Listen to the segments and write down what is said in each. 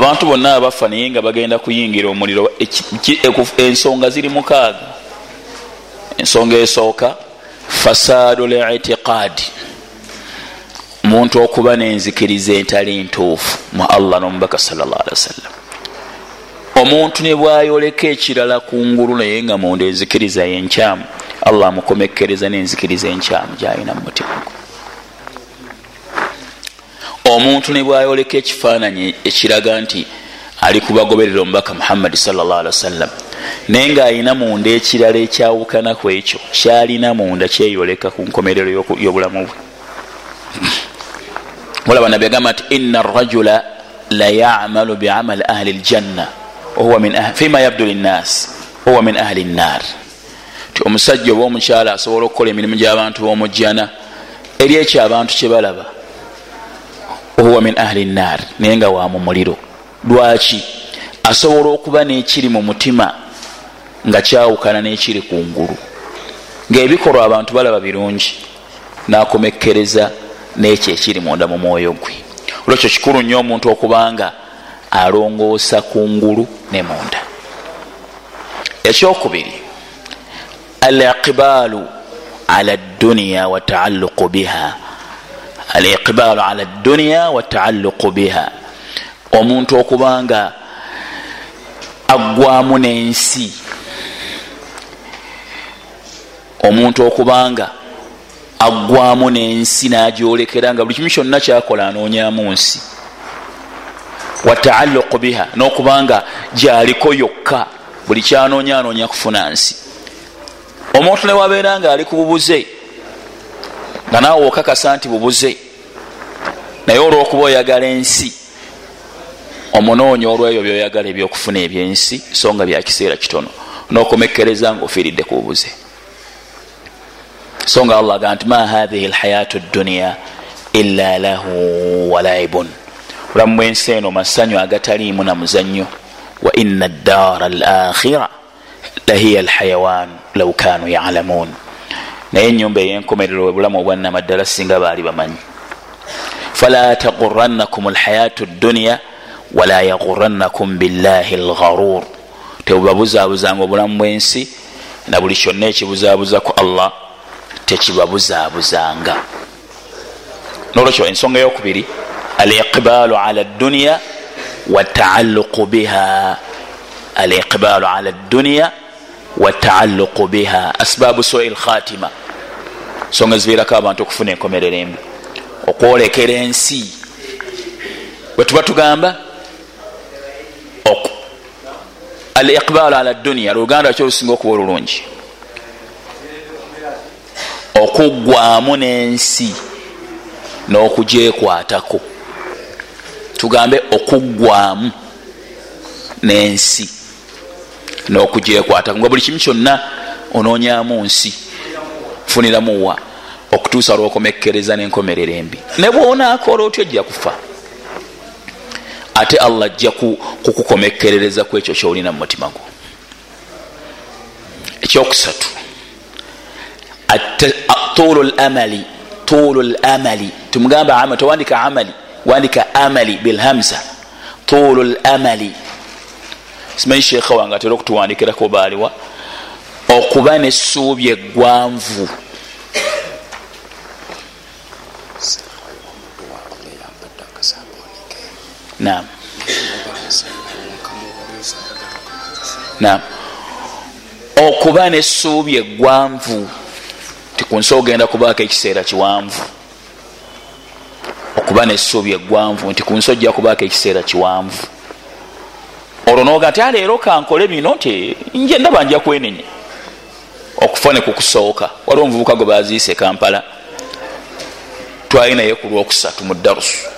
abantu bonna abafa naye nga bagenda kuyingira omuliro ensonga ziri mukaaga. Ensonga esooka fasadu litiqaadi omuntu okuba nenzikiriza entali ntuufu mu allah nomubaka wasallam omuntu ne bwayoleka ekirala kungulu naye nga munda enzikiriza yenkyamu allah amukomekkereza nenzikiriza enkyamu gyalina mumutima gwe omuntu ne bwayoleka ekifaananyi ekiraga nti ali kubagoberera omubaka muhammadi sawasalam naye ngaayina munda ekirala ekyawukanaku ekyo kyalina munda kyeyoleka ku nkomerero y'obulamu bwe. Olaba nabi agamba nti ina rajula la yamalu biamali ahli ljanna fima yabdu linnas wahuwa min ahli nnar ti omusajja oba omukyala asobola okukola emirimu gy'abantu b'omujjana eri ekyo abantu kyebalaba wahuwa min ahli nnar naye nga wa mu muliro. Lwaki? Asobola okuba n'ekiri mu mutima nga kyawukana n'ekiri ku ngulu. Ngaebikolwa abantu balaba birungi nakomekkereza n'ekyo ekiri munda mu mwoyo gwe. Olwekyo kikulu nnyo omuntu okubanga alongoosa ku ngulu ne munda. Ekyokubiri aliqbaalu ala dduniya wataalluqu biha aliqbaalu ala dduniya wataalluqu biha. Omuntu okubanga aggwamu n'ensi omuntu okubanga aggwamu n'ensi n'agyolekera nga buli kimu kyonna kyakola anoonyamu nsi wataalluqu biha n'okubanga gyaliko yokka buli kyanoonya anoonya kufuna nsi. Omuntu ne wabeera nga ali ku bubuze nga naawe okakasa nti bubuze. Naye olwokuba oyagala ensi omunoonya olwebyo byoyagala ebyokufuna ebyensi so nga byakiseera kitono. Nokomekkereza nga ofiiridde ku bubuze. So nga allah gaa nti ma hathihi lhayatu dduniya illa lahu walaibun olamu bwensi eno masanyu agataliimu na muzannyo. Wa ina ddara alakhira lahiya lhayawan lau kanu yalamun naye enyumba eyenkomerero webulamu obwannamaddala singa baali bamanyi. Fala tagurannakum lhayatu dduniya wala yagurannakum billahi lgharur tebubabuzaabuzanga obulamu bwensi na buli kyonna ekibuzaabuza ku allah tekibabuzaabuzanga nolwekyo ensonga eyokubiri aliqbaalu ala dduniya wataalluqu biha. Aliqbaalu ala dduniya wataalluqu biha. Asbaabu soi lkhatima nsonga ziviirako abantu okufuna enkomerero embi. Okwolekera ensi. Bwetuba tugamba aliqbaalu ala dduniya luganda kyolusinga okuba olulungi? Okuggwamu n'ensi n'okugyekwatako. Tugambe okuggwamu n'ensi n'okugyekwatako. Nga buli kimu kyonna onoonyamu nsi funiramuwa okutuusa lwokomekkereza n'enkomerero embi. Ne bwonaakola otyo ojja kufa? Ate allah ajja kukukomekkerereza ku ekyo kyolina mu mutima gwo. Ekyokusatu tulu lamali tulu lamali tumugamba amal towandika amali wandika amali bilhamza. Tulu lamali simanyi sheekha wange atera okutuwandikirako baaliwa okuba nessuubi eggwanvu. Nam nam okuba nessuubi eggwanvu. Ku nsi ogenda kubaako ekiseera kiwanvu. Okuba nessuubi eggwanvu nti ku nsi ojja kubaako ekiseera kiwanvu. Olwo noga nti aleero kankole bino nti nje ndaba nja kwenenya okufa ne kukusooka. Waliwo omuvubuka gwe baziise kampala twali naye ku lwokusatu mu darusu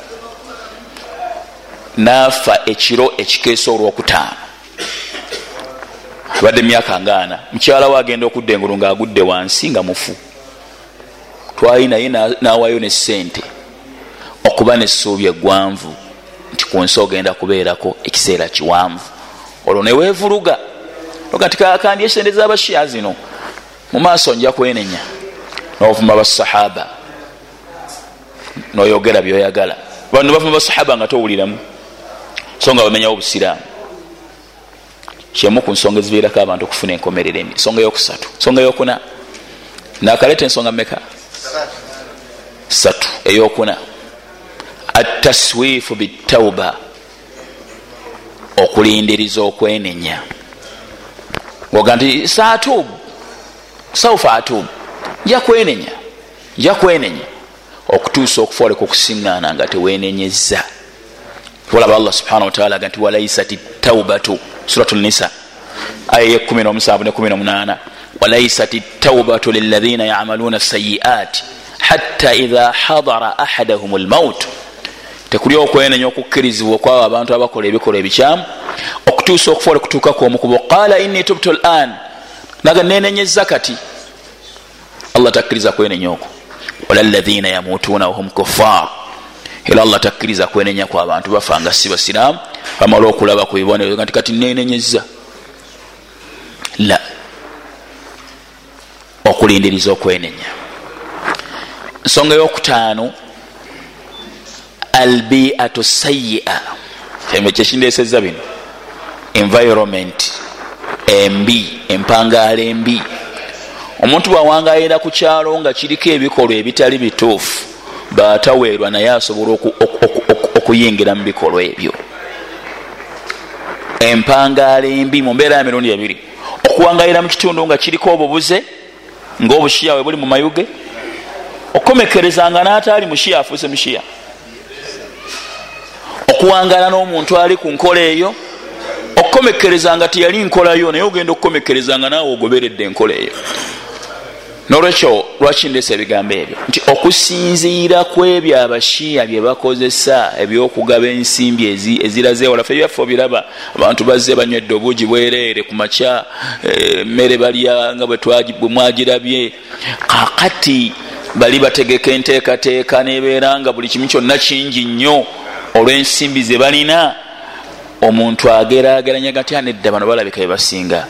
naafa ekiro ekikeesa olwokutaano. Abadde emyaka ngaana mukyala we agenda okudda engulu ngaagudde wansi nga mufu. Twali naye nawayo ne sente okuba nessuubi eggwanvu nti ku nsi ogenda kubeerako ekiseera kiwanvu. Olwo neweevuluga oga nti kakandi esente zabashiya zino mu maaso nja kwenenya novuma basahaba noyogera byoyagala. Bano bavuma basahaba nga towuliramu so nga bamenyawo obusiraamu. Kyemu ku nsonga ezibeerako abantu okufuna enkomerero emi ensonga yokusatu. Ensonga yokuna. Nakaleeta ensonga meka satu eyokuna. Ataswifu bitauba okulindiriza okwenenya. Oga nti saatubu saufa atubu nja kwenenya nja kwenenya okutuusa okufooleka okusiŋŋaana nga tewenenyeza olaba allah subhana wataala aga nti walaisat taubatu surat nisa aya ye 17 ne 18 walaisat taubatu lilaina yamaluna sayiat hatta idha hadara ahadahum lmaut tekuli okwenenya okukkirizibwa okwabo abantu abakola ebikolwa ebikyamu. Okutuusa okufoola kutuukaku omukubo qala inni tubtu lan naga nenenyeza kati allah takkiriza kwenenya okwo. Wala laina yamutuuna wahum kuffar. Era allah takkiriza kwenenya ku abantu bafa nga si basiraamu. Bamala okulaba ku bibonero nti kati nenenyeza la. Okulindiriza okwenenya. Ensonga yokutaano albiatu sayia kyekindeseza bino. Environment embi empangaala embi omuntu bwawangayira ku kyalo nga kiriko ebikolwa ebitali bituufu bataweerwa naye asobola okuyingira mu bikolwa ebyo. Empangaala embi mu mbeera ya mirundi ebiri okuwangayira mu kitundu nga kiriko obubuze ngaobushiyawe buli mu mayuge okukomekereza nga n'ataali mushiya afuuse mushiya. Okuwangala n'omuntu ali ku nkola eyo okukomekereza nga teyali nkolayo naye ogenda okukomekereza nga naawe ogoberedde enkola eyo. Nolwekyo lwaki ndeesa ebigambo ebyo? Nti okusinziira ku ebyo abashiya bye bakozesa ebyokugaba ensimbi eziraze walafe ebyaffe obiraba abantu bazze banywedde obuugi bwereere ku makya emmere balya nga bwe mwagirabye. Kakati bali bategeka enteekateeka nebeera nga buli kimu kyonna kingi nnyo olw'ensimbi ze balina omuntu agerageranya gatya? Nedda bano balabika bebasinga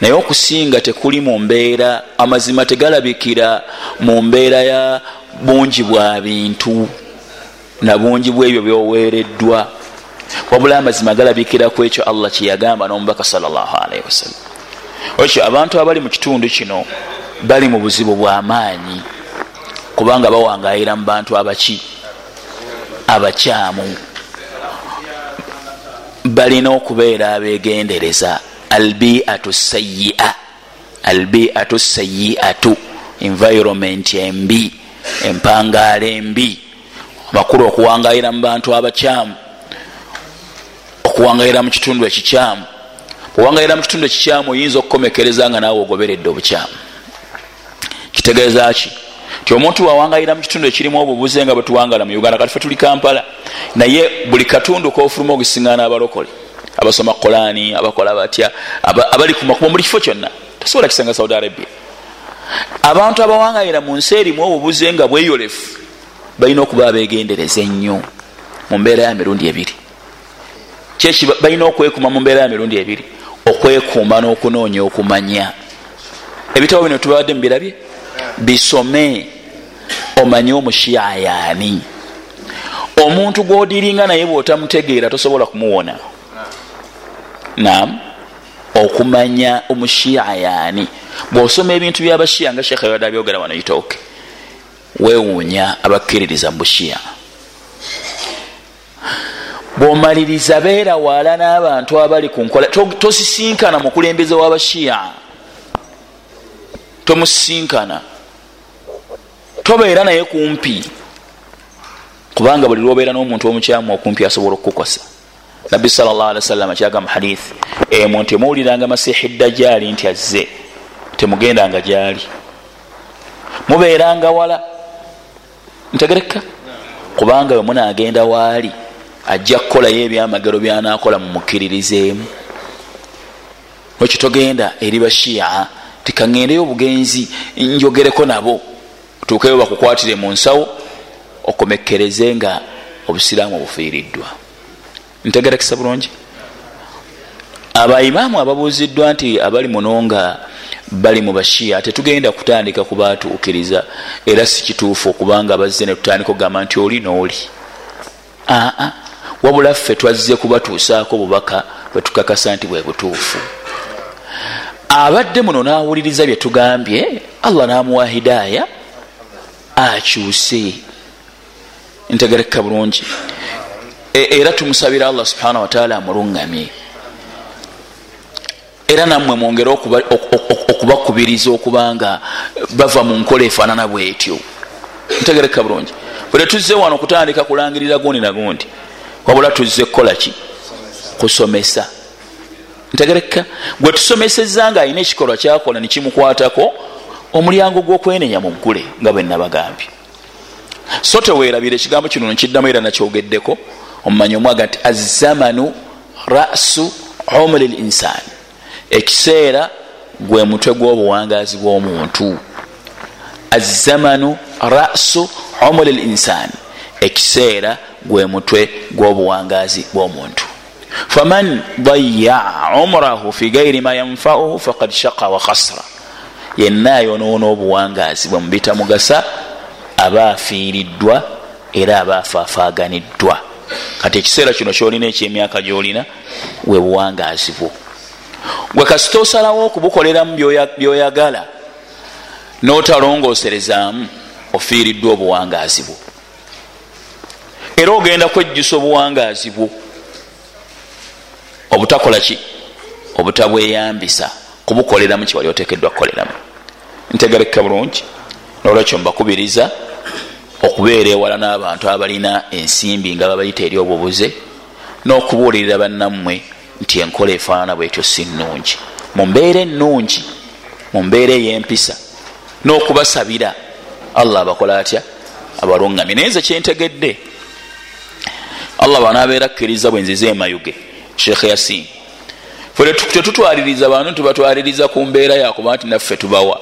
naye okusinga tekuli mu mbeera amazima tegalabikira mu mbeera ya bungi bwa bintu na bungi bwebyo byoweereddwa. Wabula amazima galabikira ku ekyo allah kyeyagamba n'omubaka salllahalaihi wasallam. Ekyo abantu abali mu kitundu kino bali mu buzibu bw'amaanyi kubanga bawangayira mu bantu abaki abakyamu balina okubeera abegendereza. Albiatu sayia albiatu sayiatu environment embi empangaala embi. Amakulu okuwangayira mu bantu abakyamu. Okuwangayira mu kitundu ekikyamu. Okuwangayira mu kitundu ekikyamu oyinza okukomekereza nga naawe ogoberedde obukyamu. Kitegeeza ki ti omuntu wawangayira mu kitundu ekirimu obubuze nga bwetuwangala mu uganda kati fe tuli kampala naye buli katundu kofuluma ogisiŋgaana abalokole abasoma kolani abakola batya abali kumakubo buli kifo kyonna tasobola kisanga saudi arabia. Abantu abawangayira mu nsi erimu obubuze nga bweyolefu balina okuba abegendereza ennyo mu mbeera ya mirundi ebiri. Kyeki balina okwekuuma mu mbeera ya mirundi ebiri? Okwekuuma n'okunoonya okumanya. Ebitabo bino tubadde mubirabye bisome omanye omushiyayaani omuntu gwodiringa naye bwotamutegeera tosobola kumuwona. Nam okumanya omushiyayaani bwosoma ebintu byabashiya nga shekhe yada byogera wano itooke wewuunya abakkiririza mu bushiya. Bwomaliriza beera waala n'abantu abali ku nkola tosisinkana mukulembeze w'abashiya. Tomusisinkana tobeera naye kumpi. Kubanga buli lwobeera n'omuntu omukyamu okumpi asobola okukukosa. Nabbi sawasalama kyaga mu hadith emu nti muwuliranga masihi dajjaali nti azze? Temugendanga gyali? Mubeeranga wala? Ntegereka. Kubanga we munagenda waali ajja kukolayo ebyamagero byanakola mumukkiririzeemu wekitogenda eri bashiya tikaŋŋendeyo obugenzi njogereko nabo tuukeyo bakukwatire mu nsawo okomekereze nga obusiraamu bufiiriddwa ntegerekesa bulungi. Abaimaamu ababuuziddwa nti abali muno nga bali mu bashiya tetugenda kutandika kubatuukiriza era si kituufu okubanga bazze netutandika okugamba nti oli nooli aa wabula ffe twazze kubatuusaako bubaka bwetukakasa nti bwe butuufu. Abadde muno nawuliriza byetugambye allah namuwa hidaaya akyuse. Ntegereka bulungi. E, era tumusabira allah subhanahu wataala amuluŋgamye era nammwe mwongere okubakubiriza okuba nga bava mu nkola efaanana bwetyo. Ntegereka bulungi. Bwe tuzze wano kutandika kulangirira gundi nagundi wabula tuzze kukolaki kusomesa. Ntegereka gwe tusomeseza nga alina ekikolwa kyakola nekimukwatako omulyango gwokwenenya muggule nga bwe nabagambye. So tewerabire ekigambo kino nekiddamu era nakyogeddeko omumanyi omwaga nti azamanu rasu umri l insani ekiseera gwe mutwe gw'obuwangazi bw'omuntu. Azamanu rasu umri l insani ekiseera gwe mutwe gw'obuwangazi bw'omuntu. Faman daya umrahu fi gairi ma yanfauhu fakad shaqa wa khasra yenna ayonoona obuwangazi bwe mubita mugasa aba afiiriddwa era aba afaafaganiddwa kati ekiseera kino kyolina ekyemyaka gyolina we buwangazi bwo. Gwe kasita osalawo okubukoleramu byoyagala n'otalongooserezaamu ofiiriddwa obuwangazi bwo. Era ogenda kwejjusa obuwangazi bwo obutakola ki? Obutabweyambisa kubukoleramu kiwali otekeddwa kukoleramu. Ntegereka bulungi nolwekyo mbakubiriza okubeera ewala n'abantu abalina ensimbi nga babayita eri obubuze n'okubuulirira bannammwe nti enkola efaanana bwetyo si nnungi. Mu mbeera ennungi mu mbeera ey'empisa n'okubasabira allah abakola atya? Abaluŋŋamye. Naye nze kyentegedde allah banaabeera kkiriza bwe nziza emayuge sheekh yasin tetutwaliriza bantu tubatwaliriza ku mbeera yakuba nti naffe tubawa.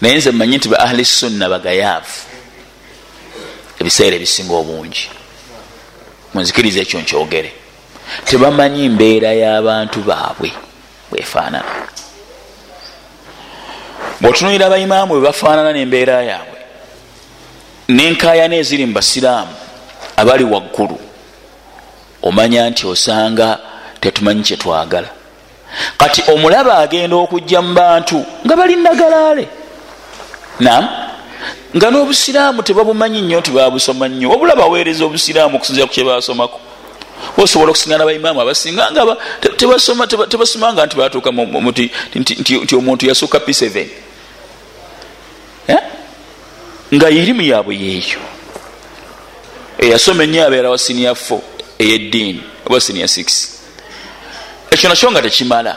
Naye nze mmanyi nti ba ahli sunna bagayaavu. Ebiseera ebisinga obungi. Munzikiriza ekyo nkyogere. Tebamanyi mbeera y'abantu baabwe bwefaanana. Bweotunulira abaimaamu bwe bafaanana n'embeera yaabwe n'enkayana eziri mu basiraamu abali waggulu omanya nti osanga tetumanyi kyetwagala kati omulaba agenda okujja mu bantu nga bali nagalaale. Nam nga n'obusiraamu tebabumanyi nnyo tibabusoma nnyo. Wabula baweereza obusiraamu okusinzira ku kyebasomako osobola okusingana baimaamu abasinga nga tebasomanga nti batuuka nti omuntu yasukka p7 nga irimu yaabwe yeeyo. Eyasoma ennyo abeera wa siniya 4 eyeddiini oba siniya 6 ekyo nakyo nga tekimala.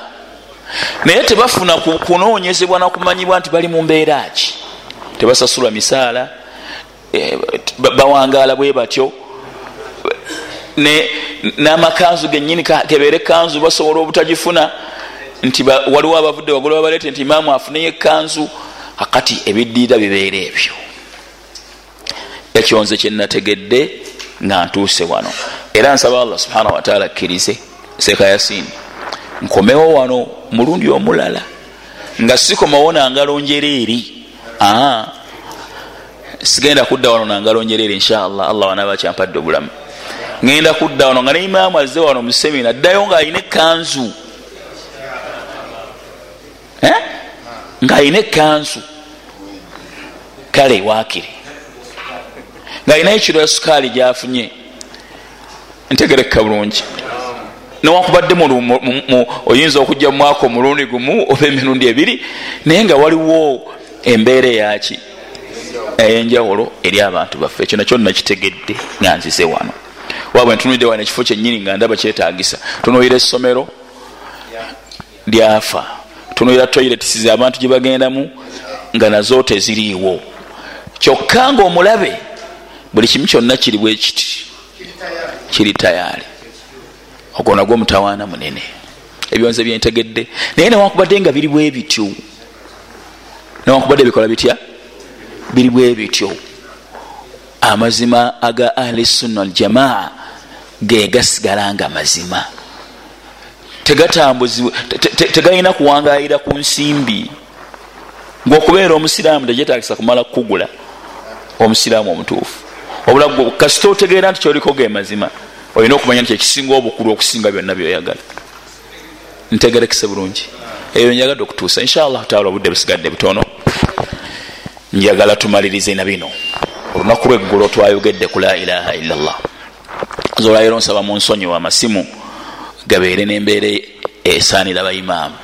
Naye tebafuna kunoonyezebwa nakumanyibwa nti bali mu mbeera ki. Tebasasulwa misaala e, bawangaala bwe batyo. N'amakanzu genyini kebeere kanzu basobola obutagifuna nti waliwo abavudde wagula babaleete nti imaamu afuneyo ekanzu akati ebiddiira bibeera ebyo. Ekyo nze kyenategedde nga ntuuse wano. Era nsaba allah subhanahu wataala akkirize seeka yasini nkomewo wano mulundi omulala nga sikomawo nangalo njereeri. Sigenda kudda wano nangalo njereeri inshallah allah wanaba kyampadde obulamu. Ngenda kudda wano nga neimaamu azze wano musemina addayo ngaalina ekanzu ngaalina ekanzu kale wakiri ngaalinayo ekiro ya sukaali gyafunye. Ntegereka bulungi newakubadde oyinza okujja mumwaka omulundi gumu oba emirundi ebiri naye nga waliwo embeera eyaki eyenjawulo eri abantu baffe. Ekyo nakyo nakitegedde nga nzize wano. Wabwe ntunulidde wano ekifo kyenyini nga ndaba kyetagisa tunuulira essomero lyafa. Tunuulira toiletisi abantu gye bagendamu nga nazo teziriiwo. Kyokka nga omulabe buli kimu kyonna kiri bwe kiti. Kiri tayaali ogwo nagwo mutawaana munene. Ebyonze byentegedde. Naye newankubadde nga biri bwe bityo. Newankubadde bikola bitya? Biri bwe bityo. Amazima aga ahli sunna aljamaa gegasigala nga mazima. Tegatambuzibwa tegalina kuwangayira ku nsimbi. Ngaokubeera omusiraamu tegetagisa kumala kukugula omusiraamu omutuufu. Obula kasita otegeera nti kyoliko ge mazima olina okumanya nti ekisinga obukulu okusinga byonna byoyagala ntegerekese bulungi. Eyo njagadde okutuusa. Inshallah taala obudde busigadde butono. Njagala tumalirize na bino. Olunaku lweggulo twayogedde ku la ilaha illallah. Zolwayiro nsaba mu nsonyi wa masimu gabeere nembeera esaanira baimaamu